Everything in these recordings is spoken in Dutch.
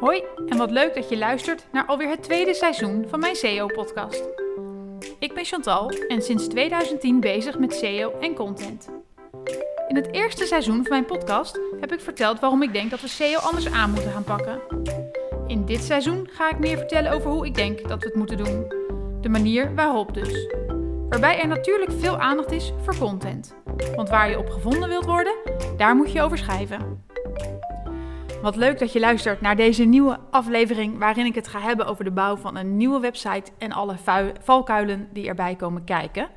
Hoi en wat leuk dat je luistert naar alweer het tweede seizoen van mijn SEO-podcast. Ik ben Chantal en sinds 2010 bezig met SEO en content. In het eerste seizoen van mijn podcast heb ik verteld waarom ik denk dat we SEO anders aan moeten gaan pakken. In dit seizoen ga ik meer vertellen over hoe ik denk dat we het moeten doen. De manier waarop dus. Waarbij er natuurlijk veel aandacht is voor content. Want waar je op gevonden wilt worden, daar moet je over schrijven. Wat leuk dat je luistert naar deze nieuwe aflevering waarin ik het ga hebben over de bouw van een nieuwe website en alle valkuilen die erbij komen kijken.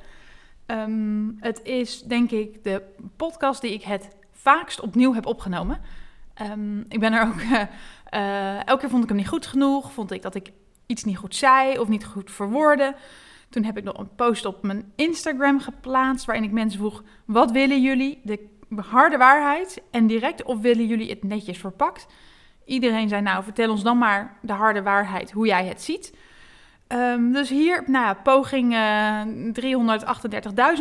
Ehm, het is denk ik de podcast die ik het vaakst opnieuw heb opgenomen. Ehm, ik ben er ook. Uh, uh, elke keer vond ik hem niet goed genoeg. Vond ik dat ik iets niet goed zei of niet goed verwoordde. Toen heb ik nog een post op mijn Instagram geplaatst waarin ik mensen vroeg: wat willen jullie? De harde waarheid en direct of willen jullie het netjes verpakt? Iedereen zei nou, vertel ons dan maar de harde waarheid, hoe jij het ziet. Um, dus hier, nou poging uh,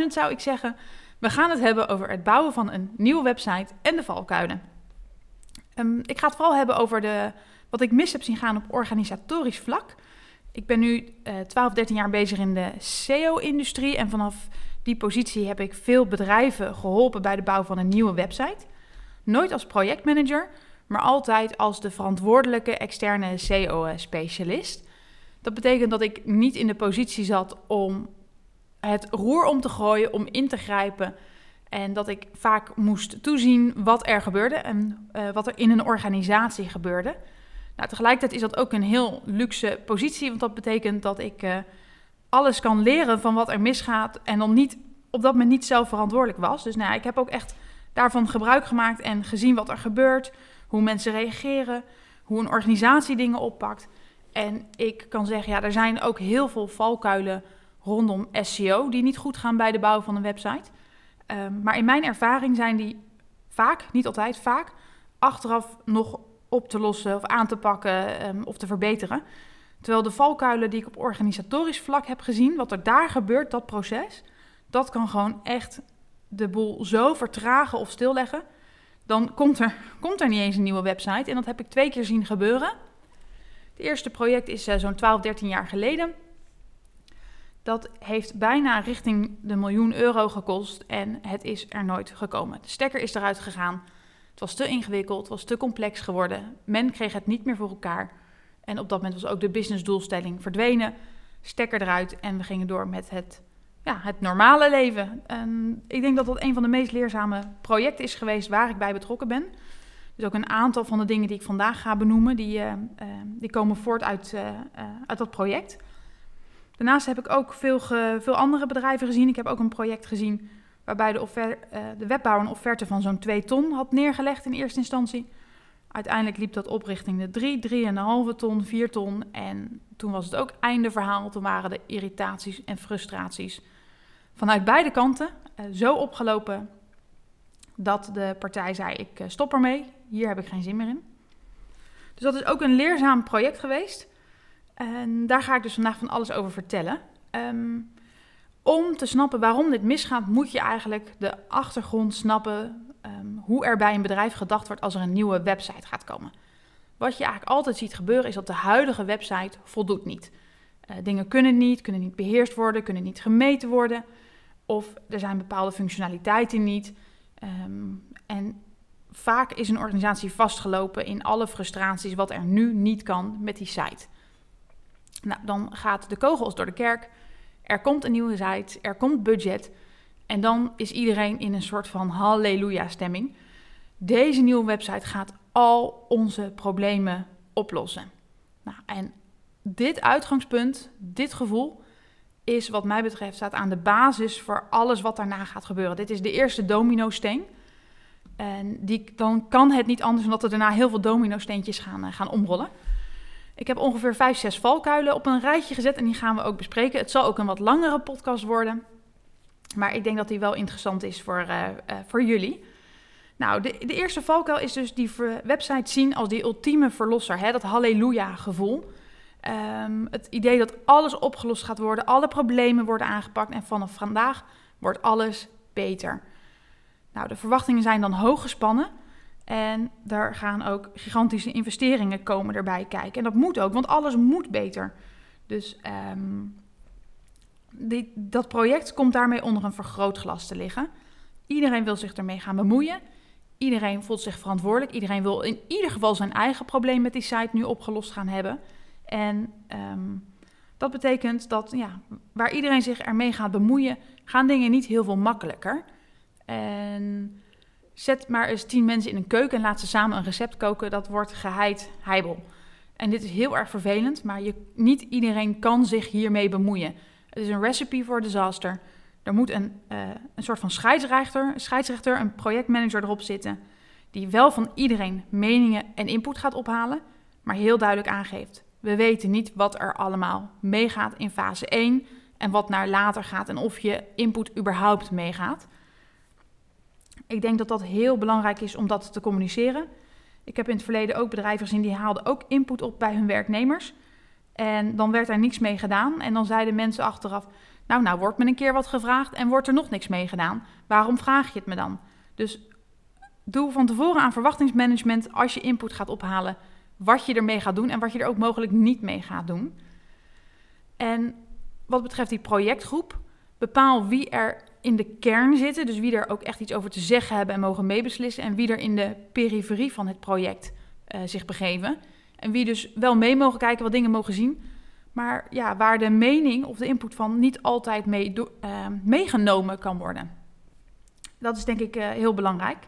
338.000 zou ik zeggen. We gaan het hebben over het bouwen van een nieuwe website en de valkuilen. Um, ik ga het vooral hebben over de, wat ik mis heb zien gaan op organisatorisch vlak. Ik ben nu uh, 12, 13 jaar bezig in de SEO-industrie en vanaf die positie heb ik veel bedrijven geholpen bij de bouw van een nieuwe website. Nooit als projectmanager, maar altijd als de verantwoordelijke externe SEO-specialist. Dat betekent dat ik niet in de positie zat om het roer om te gooien, om in te grijpen. En dat ik vaak moest toezien wat er gebeurde en uh, wat er in een organisatie gebeurde. Nou, tegelijkertijd is dat ook een heel luxe positie, want dat betekent dat ik uh, alles kan leren van wat er misgaat en dan niet op dat moment niet zelf verantwoordelijk was. Dus nou, ik heb ook echt daarvan gebruik gemaakt en gezien wat er gebeurt, hoe mensen reageren, hoe een organisatie dingen oppakt. En ik kan zeggen, ja, er zijn ook heel veel valkuilen rondom SEO die niet goed gaan bij de bouw van een website. Um, maar in mijn ervaring zijn die vaak, niet altijd vaak, achteraf nog op te lossen of aan te pakken um, of te verbeteren. Terwijl de valkuilen die ik op organisatorisch vlak heb gezien, wat er daar gebeurt, dat proces, dat kan gewoon echt de boel zo vertragen of stilleggen. Dan komt er, komt er niet eens een nieuwe website. En dat heb ik twee keer zien gebeuren. Het eerste project is uh, zo'n 12, 13 jaar geleden. Dat heeft bijna richting de miljoen euro gekost en het is er nooit gekomen. De stekker is eruit gegaan. Het was te ingewikkeld, het was te complex geworden. Men kreeg het niet meer voor elkaar. En op dat moment was ook de businessdoelstelling verdwenen. Stekker eruit en we gingen door met het, ja, het normale leven. En ik denk dat dat een van de meest leerzame projecten is geweest waar ik bij betrokken ben. Dus ook een aantal van de dingen die ik vandaag ga benoemen, die, uh, uh, die komen voort uit, uh, uit dat project. Daarnaast heb ik ook veel, veel andere bedrijven gezien. Ik heb ook een project gezien waarbij de, offer, de webbouwer een offerte van zo'n 2 ton had neergelegd in eerste instantie. Uiteindelijk liep dat op richting de 3, 3,5 ton, 4 ton. En toen was het ook einde verhaal. Toen waren de irritaties en frustraties vanuit beide kanten uh, zo opgelopen dat de partij zei: Ik uh, stop ermee, hier heb ik geen zin meer in. Dus dat is ook een leerzaam project geweest. En daar ga ik dus vandaag van alles over vertellen. Um, om te snappen waarom dit misgaat, moet je eigenlijk de achtergrond snappen um, hoe er bij een bedrijf gedacht wordt als er een nieuwe website gaat komen. Wat je eigenlijk altijd ziet gebeuren is dat de huidige website voldoet niet. Uh, dingen kunnen niet, kunnen niet beheerst worden, kunnen niet gemeten worden. Of er zijn bepaalde functionaliteiten niet. Um, en vaak is een organisatie vastgelopen in alle frustraties wat er nu niet kan met die site. Nou, dan gaat de kogels door de kerk. Er komt een nieuwe site, er komt budget. En dan is iedereen in een soort van halleluja-stemming. Deze nieuwe website gaat al onze problemen oplossen. Nou, en dit uitgangspunt, dit gevoel, is wat mij betreft staat aan de basis voor alles wat daarna gaat gebeuren. Dit is de eerste domino-steen. En die, dan kan het niet anders dan dat er daarna heel veel domino-steentjes gaan, uh, gaan omrollen. Ik heb ongeveer vijf, zes valkuilen op een rijtje gezet en die gaan we ook bespreken. Het zal ook een wat langere podcast worden. Maar ik denk dat die wel interessant is voor, uh, uh, voor jullie. Nou, de, de, eerste valkuil is dus die website zien als die ultieme verlosser. Hè? Dat halleluja gevoel. Um, het idee dat alles opgelost gaat worden, alle problemen worden aangepakt en vanaf vandaag wordt alles beter. Nou, de verwachtingen zijn dan hoog gespannen. En daar gaan ook gigantische investeringen komen erbij kijken. En dat moet ook, want alles moet beter. Dus ehm, dat project komt daarmee onder een vergrootglas te liggen. Iedereen wil zich ermee gaan bemoeien. Iedereen voelt zich verantwoordelijk. Iedereen wil in ieder geval zijn eigen probleem met die site nu opgelost gaan hebben. En ehm, dat betekent dat ja, waar iedereen zich ermee gaat bemoeien, gaan dingen niet heel veel makkelijker. En zet maar eens tien mensen in een keuken en laat ze samen een recept koken. Dat wordt geheid heibel. En dit is heel erg vervelend, maar je, niet iedereen kan zich hiermee bemoeien. Het is een recipe voor disaster. Er moet een, uh, een soort van scheidsrechter, scheidsrechter, een projectmanager erop zitten. Die wel van iedereen meningen en input gaat ophalen, maar heel duidelijk aangeeft. We weten niet wat er allemaal meegaat in fase 1 en wat naar later gaat en of je input überhaupt meegaat. Ik denk dat dat heel belangrijk is om dat te communiceren. Ik heb in het verleden ook bedrijven gezien die haalden ook input op bij hun werknemers. En dan werd er niks mee gedaan. En dan zeiden mensen achteraf: Nou, nou wordt me een keer wat gevraagd en wordt er nog niks mee gedaan. Waarom vraag je het me dan? Dus doe van tevoren aan verwachtingsmanagement als je input gaat ophalen. Wat je ermee gaat doen en wat je er ook mogelijk niet mee gaat doen. En wat betreft die projectgroep, bepaal wie er in de kern zitten. Dus wie er ook echt iets over te zeggen hebben en mogen meebeslissen. En wie er in de periferie van het project uh, zich begeven. En wie dus wel mee mogen kijken, wat dingen mogen zien. Maar ja, waar de mening of de input van niet altijd mee uh, meegenomen kan worden. Dat is denk ik uh, heel belangrijk.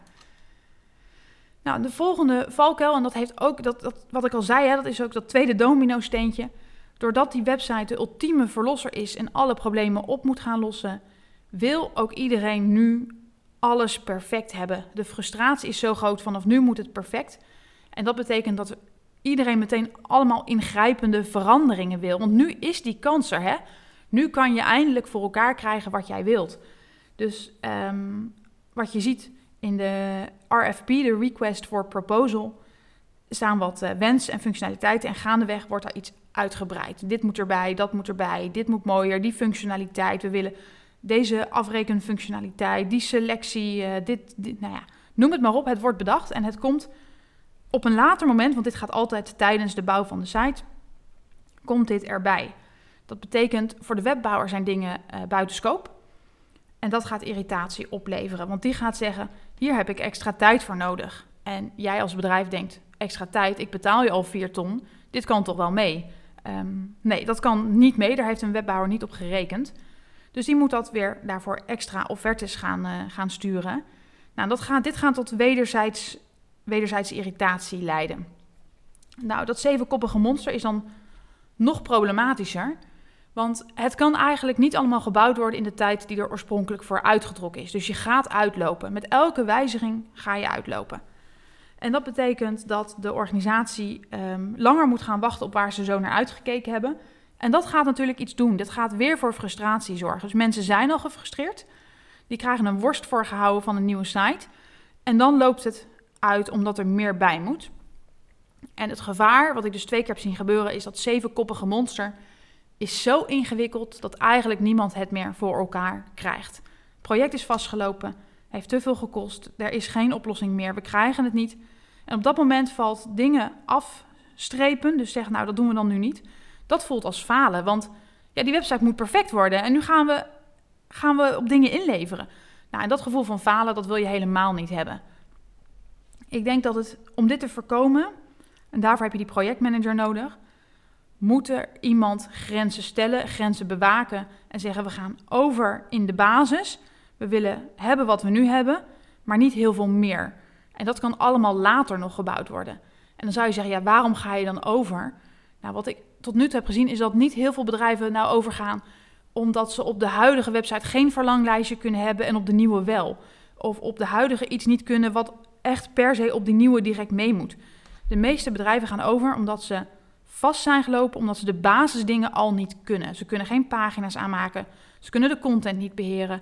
Nou, de volgende valkuil, en dat heeft ook, dat, dat, wat ik al zei, hè, dat is ook dat tweede domino-steentje. Doordat die website de ultieme verlosser is en alle problemen op moet gaan lossen, wil ook iedereen nu alles perfect hebben. De frustratie is zo groot, vanaf nu moet het perfect. En dat betekent dat iedereen meteen allemaal ingrijpende veranderingen wil. Want nu is die kans er, hè? Nu kan je eindelijk voor elkaar krijgen wat jij wilt. Dus um, wat je ziet in de RFP, de Request for Proposal, staan wat uh, wensen en functionaliteiten. En gaandeweg wordt daar iets uitgebreid. Dit moet erbij, dat moet erbij, dit moet mooier, die functionaliteit. We willen deze afrekenfunctionaliteit, die selectie, dit, dit, nou ja, noem het maar op. Het wordt bedacht en het komt op een later moment, want dit gaat altijd tijdens de bouw van de site, komt dit erbij. Dat betekent voor de webbouwer zijn dingen uh, buiten scope. En dat gaat irritatie opleveren, want die gaat zeggen: hier heb ik extra tijd voor nodig. En jij als bedrijf denkt: extra tijd, ik betaal je al 4 ton, dit kan toch wel mee? Um, nee, dat kan niet mee, daar heeft een webbouwer niet op gerekend. Dus die moet dat weer daarvoor extra offertes gaan, uh, gaan sturen. Nou, dat gaat, dit gaat tot wederzijds, wederzijdse irritatie leiden. Nou, dat zevenkoppige monster is dan nog problematischer. Want het kan eigenlijk niet allemaal gebouwd worden in de tijd die er oorspronkelijk voor uitgetrokken is. Dus je gaat uitlopen. Met elke wijziging ga je uitlopen. En dat betekent dat de organisatie um, langer moet gaan wachten op waar ze zo naar uitgekeken hebben. En dat gaat natuurlijk iets doen. Dat gaat weer voor frustratie zorgen. Dus mensen zijn al gefrustreerd. Die krijgen een worst voorgehouden van een nieuwe site. En dan loopt het uit omdat er meer bij moet. En het gevaar, wat ik dus twee keer heb zien gebeuren, is dat zevenkoppige monster is zo ingewikkeld dat eigenlijk niemand het meer voor elkaar krijgt. Het project is vastgelopen, heeft te veel gekost, er is geen oplossing meer, we krijgen het niet. En op dat moment valt dingen afstrepen, dus zeg nou dat doen we dan nu niet. Dat voelt als falen, want ja, die website moet perfect worden en nu gaan we, gaan we op dingen inleveren. Nou, en dat gevoel van falen, dat wil je helemaal niet hebben. Ik denk dat het, om dit te voorkomen, en daarvoor heb je die projectmanager nodig, moet er iemand grenzen stellen, grenzen bewaken en zeggen we gaan over in de basis. We willen hebben wat we nu hebben, maar niet heel veel meer. En dat kan allemaal later nog gebouwd worden. En dan zou je zeggen, ja, waarom ga je dan over? Nou, wat ik tot nu toe heb gezien is dat niet heel veel bedrijven nou overgaan omdat ze op de huidige website geen verlanglijstje kunnen hebben en op de nieuwe wel. Of op de huidige iets niet kunnen wat echt per se op die nieuwe direct mee moet. De meeste bedrijven gaan over omdat ze vast zijn gelopen, omdat ze de basisdingen al niet kunnen. Ze kunnen geen pagina's aanmaken, ze kunnen de content niet beheren.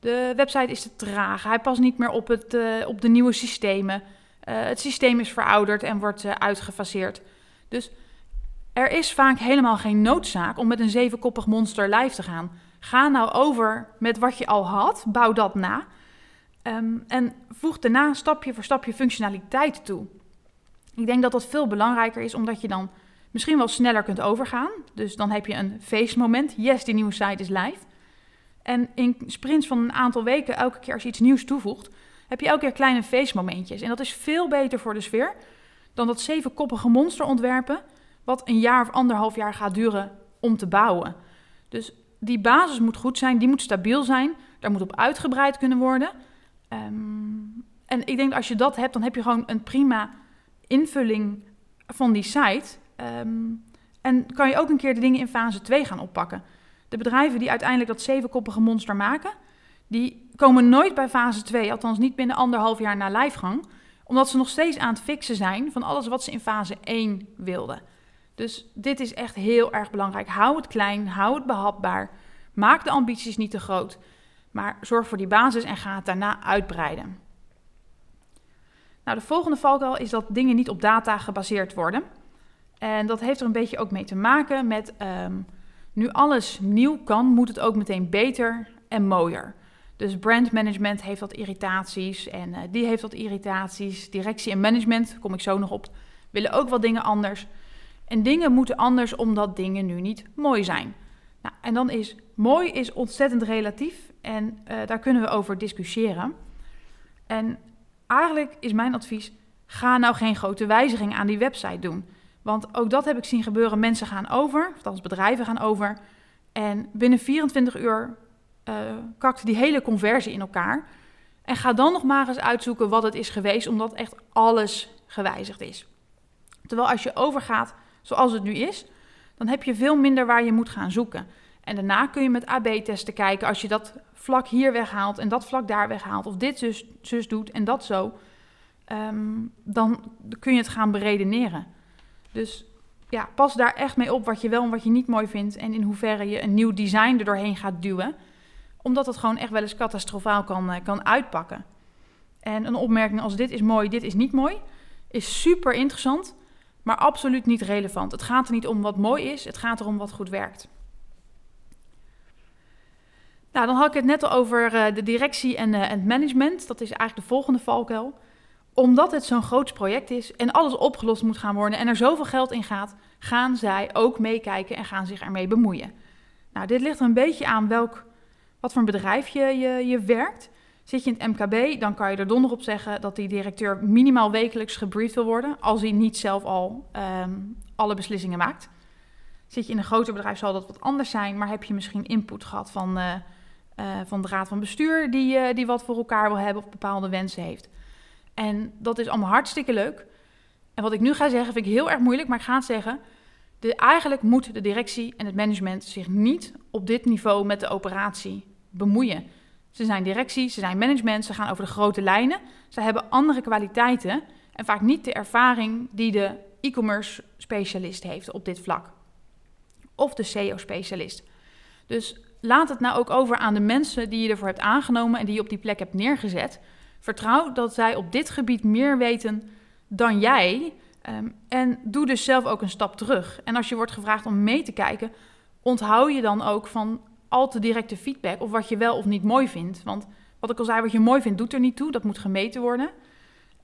De website is te traag, hij past niet meer op, het, uh, op de nieuwe systemen. Uh, het systeem is verouderd en wordt uh, uitgefaseerd. Dus er is vaak helemaal geen noodzaak om met een zevenkoppig monster live te gaan. Ga nou over met wat je al had, bouw dat na. Ehm, en voeg daarna stapje voor stapje functionaliteit toe. Ik denk dat dat veel belangrijker is, omdat je dan misschien wel sneller kunt overgaan. Dus dan heb je een feestmoment. Yes, die nieuwe site is live. En in sprints van een aantal weken, elke keer als je iets nieuws toevoegt, heb je elke keer kleine feestmomentjes. En dat is veel beter voor de sfeer dan dat zevenkoppige monster ontwerpen, wat een jaar of anderhalf jaar gaat duren om te bouwen. Dus die basis moet goed zijn, die moet stabiel zijn, daar moet op uitgebreid kunnen worden. Ehm, en ik denk als je dat hebt, dan heb je gewoon een prima invulling van die site. Ehm, en kan je ook een keer de dingen in fase 2 gaan oppakken. De bedrijven die uiteindelijk dat zevenkoppige monster maken, die komen nooit bij fase 2, althans niet binnen anderhalf jaar na lijfgang, omdat ze nog steeds aan het fixen zijn van alles wat ze in fase 1 wilden. Dus dit is echt heel erg belangrijk. Hou het klein, hou het behapbaar. Maak de ambities niet te groot, maar zorg voor die basis en ga het daarna uitbreiden. Nou, de volgende valkuil is dat dingen niet op data gebaseerd worden. En dat heeft er een beetje ook mee te maken met ehm, nu alles nieuw kan, moet het ook meteen beter en mooier. Dus brandmanagement heeft wat irritaties en uh, die heeft wat irritaties. Directie en management, kom ik zo nog op, willen ook wat dingen anders. En dingen moeten anders omdat dingen nu niet mooi zijn. Nou, en dan is mooi is ontzettend relatief en uh, daar kunnen we over discussiëren. En eigenlijk is mijn advies: ga nou geen grote wijziging aan die website doen. Want ook dat heb ik zien gebeuren. Mensen gaan over, althans bedrijven gaan over. En binnen 24 uur uh, kakt die hele conversie in elkaar. En ga dan nog maar eens uitzoeken wat het is geweest, omdat echt alles gewijzigd is. Terwijl als je overgaat zoals het nu is, dan heb je veel minder waar je moet gaan zoeken. En daarna kun je met AB-testen kijken, als je dat vlak hier weghaalt en dat vlak daar weghaalt, of dit zus, zus doet en dat zo, um, dan kun je het gaan beredeneren. Dus ja, pas daar echt mee op wat je wel en wat je niet mooi vindt en in hoeverre je een nieuw design er doorheen gaat duwen, omdat het gewoon echt wel eens catastrofaal kan, uh, kan uitpakken. En een opmerking als dit is mooi, dit is niet mooi, is super interessant, maar absoluut niet relevant. Het gaat er niet om wat mooi is, het gaat erom wat goed werkt. Nou, dan had ik het net al over uh, de directie en, uh, en, het management. Dat is eigenlijk de volgende valkuil. Omdat het zo'n groot project is en alles opgelost moet gaan worden en er zoveel geld in gaat, gaan zij ook meekijken en gaan zich ermee bemoeien. Nou, dit ligt er een beetje aan welk, wat voor een bedrijf je, je, je werkt. Zit je in het MKB, dan kan je er donder op zeggen dat die directeur minimaal wekelijks gebriefd wil worden, als hij niet zelf al um, alle beslissingen maakt. Zit je in een groter bedrijf, zal dat wat anders zijn, maar heb je misschien input gehad van, uh, uh, van de raad van bestuur die, uh, die wat voor elkaar wil hebben of bepaalde wensen heeft. En dat is allemaal hartstikke leuk. En wat ik nu ga zeggen vind ik heel erg moeilijk, maar ik ga het zeggen. De, eigenlijk moet de directie en het management zich niet op dit niveau met de operatie bemoeien. Ze zijn directie, ze zijn management, ze gaan over de grote lijnen. Ze hebben andere kwaliteiten en vaak niet de ervaring die de e-commerce specialist heeft op dit vlak. Of de SEO-specialist. Dus laat het nou ook over aan de mensen die je ervoor hebt aangenomen en die je op die plek hebt neergezet. Vertrouw dat zij op dit gebied meer weten dan jij. Um, en doe dus zelf ook een stap terug. En als je wordt gevraagd om mee te kijken, onthoud je dan ook van al te directe feedback of wat je wel of niet mooi vindt. Want wat ik al zei, wat je mooi vindt, doet er niet toe. Dat moet gemeten worden.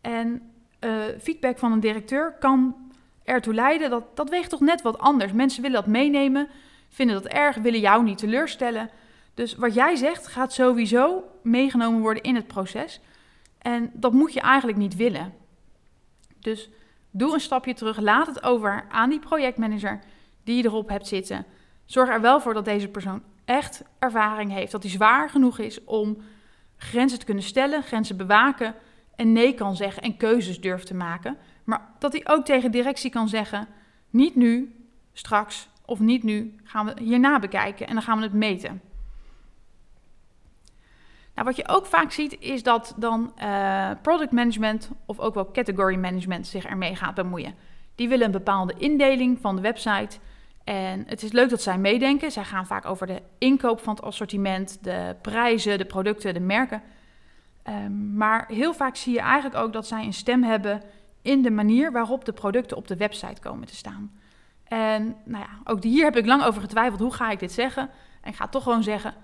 En uh, feedback van een directeur kan ertoe leiden dat dat weegt toch net wat anders. Mensen willen dat meenemen, vinden dat erg, willen jou niet teleurstellen. Dus wat jij zegt gaat sowieso meegenomen worden in het proces. En dat moet je eigenlijk niet willen. Dus doe een stapje terug, laat het over aan die projectmanager die je erop hebt zitten. Zorg er wel voor dat deze persoon echt ervaring heeft. Dat hij zwaar genoeg is om grenzen te kunnen stellen, grenzen bewaken en nee kan zeggen en keuzes durft te maken. Maar dat hij ook tegen directie kan zeggen: niet nu, straks of niet nu, gaan we hierna bekijken en dan gaan we het meten. Nou, wat je ook vaak ziet is dat dan uh, product management of ook wel category management zich ermee gaat bemoeien. Die willen een bepaalde indeling van de website en het is leuk dat zij meedenken. Zij gaan vaak over de inkoop van het assortiment, de prijzen, de producten, de merken. Um, maar heel vaak zie je eigenlijk ook dat zij een stem hebben in de manier waarop de producten op de website komen te staan. En nou ja, ook hier heb ik lang over getwijfeld. Hoe ga ik dit zeggen? En ik ga toch gewoon zeggen: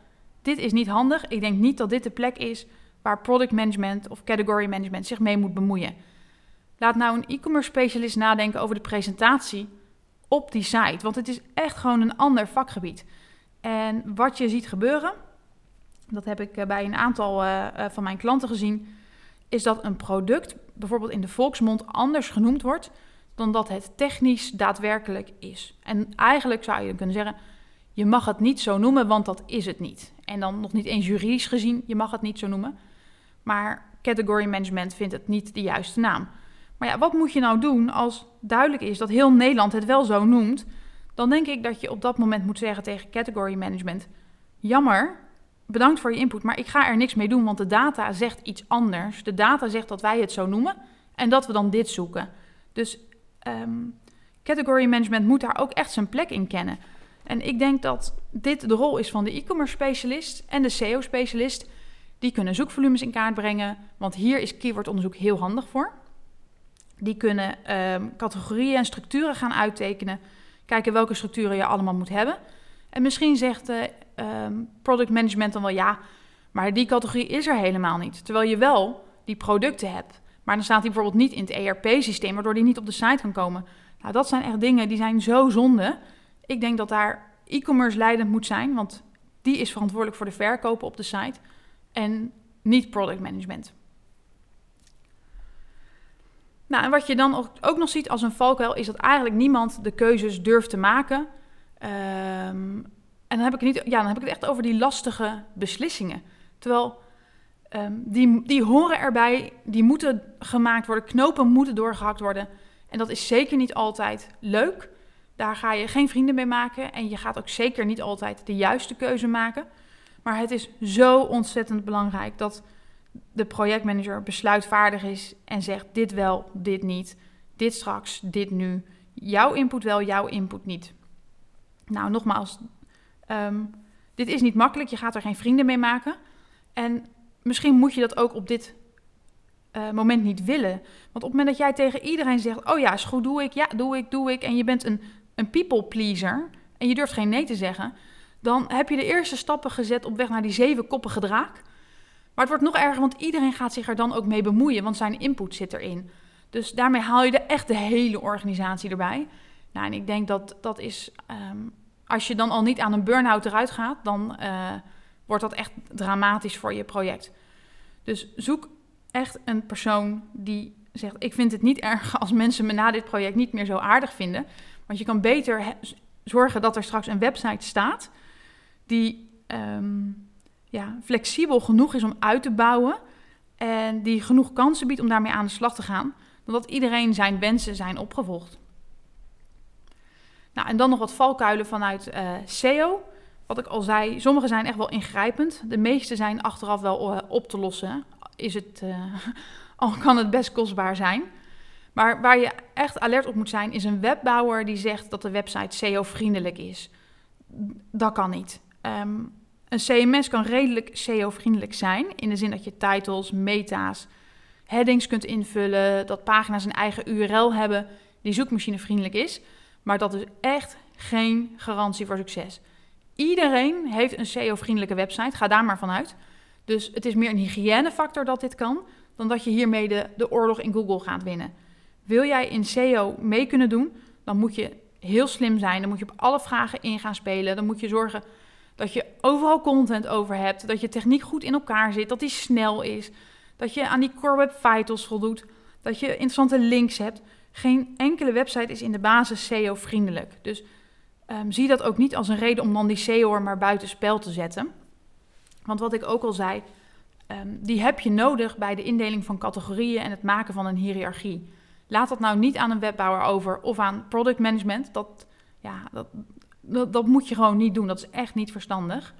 dit is niet handig. Ik denk niet dat dit de plek is waar product management of category management zich mee moet bemoeien. Laat nou een e-commerce specialist nadenken over de presentatie op die site, want het is echt gewoon een ander vakgebied. En wat je ziet gebeuren, dat heb ik eh, bij een aantal uh, van mijn klanten gezien, is dat een product bijvoorbeeld in de volksmond anders genoemd wordt dan dat het technisch daadwerkelijk is. En eigenlijk zou je kunnen zeggen, je mag het niet zo noemen, want dat is het niet. En dan nog niet eens juridisch gezien, je mag het niet zo noemen. Maar category management vindt het niet de juiste naam. Maar ja, wat moet je nou doen als duidelijk is dat heel Nederland het wel zo noemt? Dan denk ik dat je op dat moment moet zeggen tegen category management: Jammer, bedankt voor je input, maar ik ga er niks mee doen, want de data zegt iets anders. De data zegt dat wij het zo noemen en dat we dan dit zoeken. Dus um, category management moet daar ook echt zijn plek in kennen. En ik denk dat dit de rol is van de e-commerce specialist en de SEO specialist. Die kunnen zoekvolumes in kaart brengen, want hier is keywordonderzoek heel handig voor. Die kunnen um, categorieën en structuren gaan uittekenen, kijken welke structuren je allemaal moet hebben. En misschien zegt de um, product management dan wel ja, maar die categorie is er helemaal niet. Terwijl je wel die producten hebt. Maar dan staat die bijvoorbeeld niet in het ERP-systeem, waardoor die niet op de site kan komen. Nou, dat zijn echt dingen die zijn zo zonde. Ik denk dat daar e-commerce leidend moet zijn, want die is verantwoordelijk voor de verkopen op de site en niet product management. Nou, en wat je dan ook, nog ziet als een valkuil is dat eigenlijk niemand de keuzes durft te maken. Um, en dan heb, ik niet, ja, dan heb ik het echt over die lastige beslissingen. Terwijl um, die, die horen erbij, die moeten gemaakt worden, knopen moeten doorgehakt worden. En dat is zeker niet altijd leuk. Daar ga je geen vrienden mee maken en je gaat ook zeker niet altijd de juiste keuze maken. Maar het is zo ontzettend belangrijk dat de projectmanager besluitvaardig is en zegt dit wel, dit niet, dit straks, dit nu. Jouw input wel, jouw input niet. Nou, nogmaals, ehm, dit is niet makkelijk. Je gaat er geen vrienden mee maken. En misschien moet je dat ook op dit uh, moment niet willen. Want op het moment dat jij tegen iedereen zegt: Oh ja, is goed, doe ik, ja, doe ik, doe ik. En je bent een, een people pleaser en je durft geen nee te zeggen. Dan heb je de eerste stappen gezet op weg naar die zevenkoppige draak. Maar het wordt nog erger, want iedereen gaat zich er dan ook mee bemoeien, want zijn input zit erin. Dus daarmee haal je de echt de hele organisatie erbij. Nou, en ik denk dat dat is, um, als je dan al niet aan een burn-out eruit gaat, dan uh, wordt dat echt dramatisch voor je project. Dus zoek echt een persoon die zegt: Ik vind het niet erg als mensen me na dit project niet meer zo aardig vinden. Want je kan beter zorgen dat er straks een website staat die um, ja, flexibel genoeg is om uit te bouwen. En die genoeg kansen biedt om daarmee aan de slag te gaan. Dan dat iedereen zijn wensen zijn opgevolgd. Nou, en dan nog wat valkuilen vanuit uh, SEO. Wat ik al zei, sommige zijn echt wel ingrijpend. De meeste zijn achteraf wel uh, op te lossen. Is het, uh, al kan het best kostbaar zijn. Maar waar je echt alert op moet zijn, is een webbouwer die zegt dat de website SEO-vriendelijk is. Dat kan niet. Um, een CMS kan redelijk SEO-vriendelijk zijn, in de zin dat je titles, meta's, headings kunt invullen, dat pagina's een eigen URL hebben die zoekmachinevriendelijk is. Maar dat is echt geen garantie voor succes. Iedereen heeft een SEO-vriendelijke website, ga daar maar vanuit. Dus het is meer een hygiënefactor dat dit kan, dan dat je hiermee de, de oorlog in Google gaat winnen. Wil jij in SEO mee kunnen doen, dan moet je heel slim zijn. Dan moet je op alle vragen in gaan spelen. Dan moet je zorgen dat je overal content over hebt. Dat je techniek goed in elkaar zit. Dat die snel is. Dat je aan die Core Web Vitals voldoet. Dat je interessante links hebt. Geen enkele website is in de basis SEO-vriendelijk. Dus um, zie dat ook niet als een reden om dan die SEO maar buiten spel te zetten. Want wat ik ook al zei, um, die heb je nodig bij de indeling van categorieën en het maken van een hiërarchie. Laat dat nou niet aan een webbouwer over of aan product management. Dat, ja, dat, dat, dat moet je gewoon niet doen. Dat is echt niet verstandig.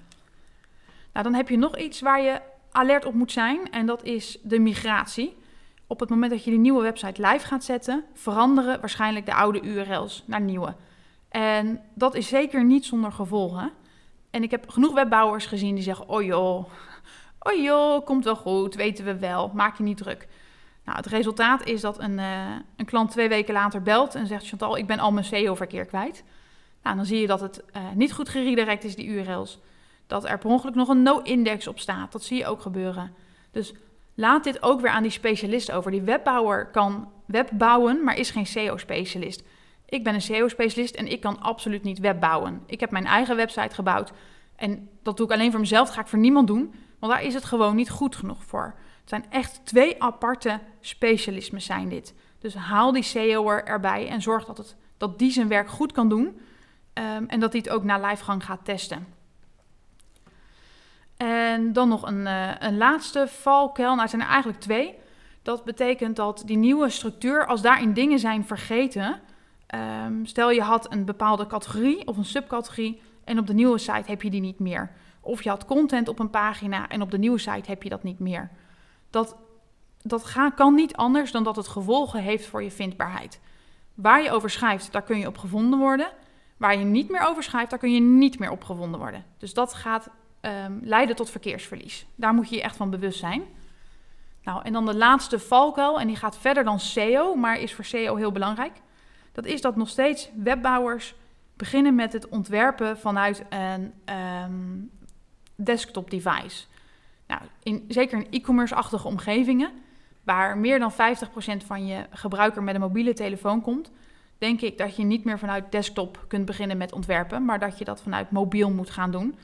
Nou, dan heb je nog iets waar je alert op moet zijn. En dat is de migratie. Op het moment dat je die nieuwe website live gaat zetten, veranderen waarschijnlijk de oude URL's naar nieuwe. En dat is zeker niet zonder gevolgen. En ik heb genoeg webbouwers gezien die zeggen: Oh oh joh, komt wel goed, weten we wel, maak je niet druk. Nou, het resultaat is dat een, uh, een klant twee weken later belt en zegt: Chantal, ik ben al mijn SEO-verkeer kwijt. Nou, dan zie je dat het uh, niet goed geredirect is, die URL's. Dat er per ongeluk nog een no-index op staat. Dat zie je ook gebeuren. Dus laat dit ook weer aan die specialist over. Die webbouwer kan web bouwen, maar is geen SEO-specialist. Ik ben een SEO-specialist en ik kan absoluut niet web bouwen. Ik heb mijn eigen website gebouwd en dat doe ik alleen voor mezelf. Dat ga ik voor niemand doen, want daar is het gewoon niet goed genoeg voor. Het zijn echt twee aparte specialismen zijn dit. Dus haal die SEO'er erbij en zorg dat, het, dat die zijn werk goed kan doen. Ehm, en dat hij het ook na livegang gaat testen. En dan nog een, uh, een laatste valkuil. Nou, zijn er eigenlijk twee. Dat betekent dat die nieuwe structuur, als daarin dingen zijn vergeten. Um, stel je had een bepaalde categorie of een subcategorie en op de nieuwe site heb je die niet meer. Of je had content op een pagina en op de nieuwe site heb je dat niet meer. Dat, dat kan niet anders dan dat het gevolgen heeft voor je vindbaarheid. Waar je over schrijft, daar kun je op gevonden worden. Waar je niet meer over schrijft, daar kun je niet meer op gevonden worden. Dus dat gaat um, leiden tot verkeersverlies. Daar moet je je echt van bewust zijn. Nou, en dan de laatste valkuil, en die gaat verder dan SEO, maar is voor SEO heel belangrijk. Dat is dat nog steeds webbouwers beginnen met het ontwerpen vanuit een um, desktop device. Nou, in, zeker in e-commerce-achtige omgevingen, waar meer dan 50% van je gebruiker met een mobiele telefoon komt, denk ik dat je niet meer vanuit desktop kunt beginnen met ontwerpen, maar dat je dat vanuit mobiel moet gaan doen.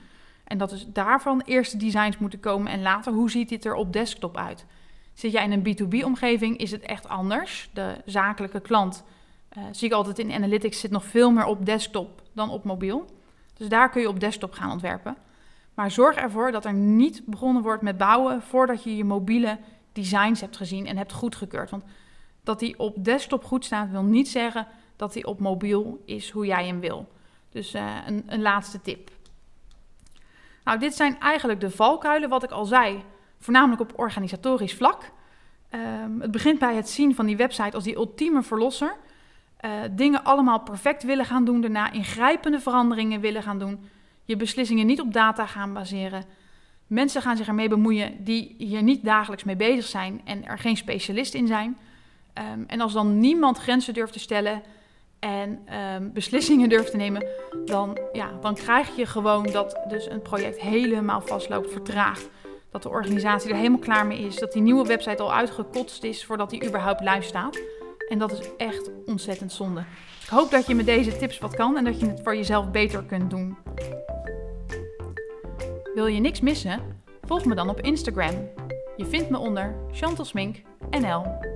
En dat is daarvan eerste designs moeten komen en later hoe ziet dit er op desktop uit. Zit jij in een B2B-omgeving, is het echt anders. De zakelijke klant, uh, zie ik altijd in Analytics, zit nog veel meer op desktop dan op mobiel. Dus daar kun je op desktop gaan ontwerpen. Maar zorg ervoor dat er niet begonnen wordt met bouwen voordat je je mobiele designs hebt gezien en hebt goedgekeurd. Want dat die op desktop goed staat, wil niet zeggen dat die op mobiel is hoe jij hem wil. Dus uh, een, een laatste tip. Nou, dit zijn eigenlijk de valkuilen, wat ik al zei, voornamelijk op organisatorisch vlak. Um, het begint bij het zien van die website als die ultieme verlosser. Uh, dingen allemaal perfect willen gaan doen, daarna ingrijpende veranderingen willen gaan doen. Je beslissingen niet op data gaan baseren. Mensen gaan zich ermee bemoeien die hier niet dagelijks mee bezig zijn en er geen specialist in zijn. Um, en als dan niemand grenzen durft te stellen en um, beslissingen durft te nemen, dan, ja, dan krijg je gewoon dat dus een project helemaal vastloopt, vertraagt. Dat de organisatie er helemaal klaar mee is, dat die nieuwe website al uitgekotst is voordat die überhaupt live staat. En dat is echt ontzettend zonde. Ik hoop dat je met deze tips wat kan en dat je het voor jezelf beter kunt doen. Wil je niks missen? Volg me dan op Instagram. Je vindt me onder Chantal NL.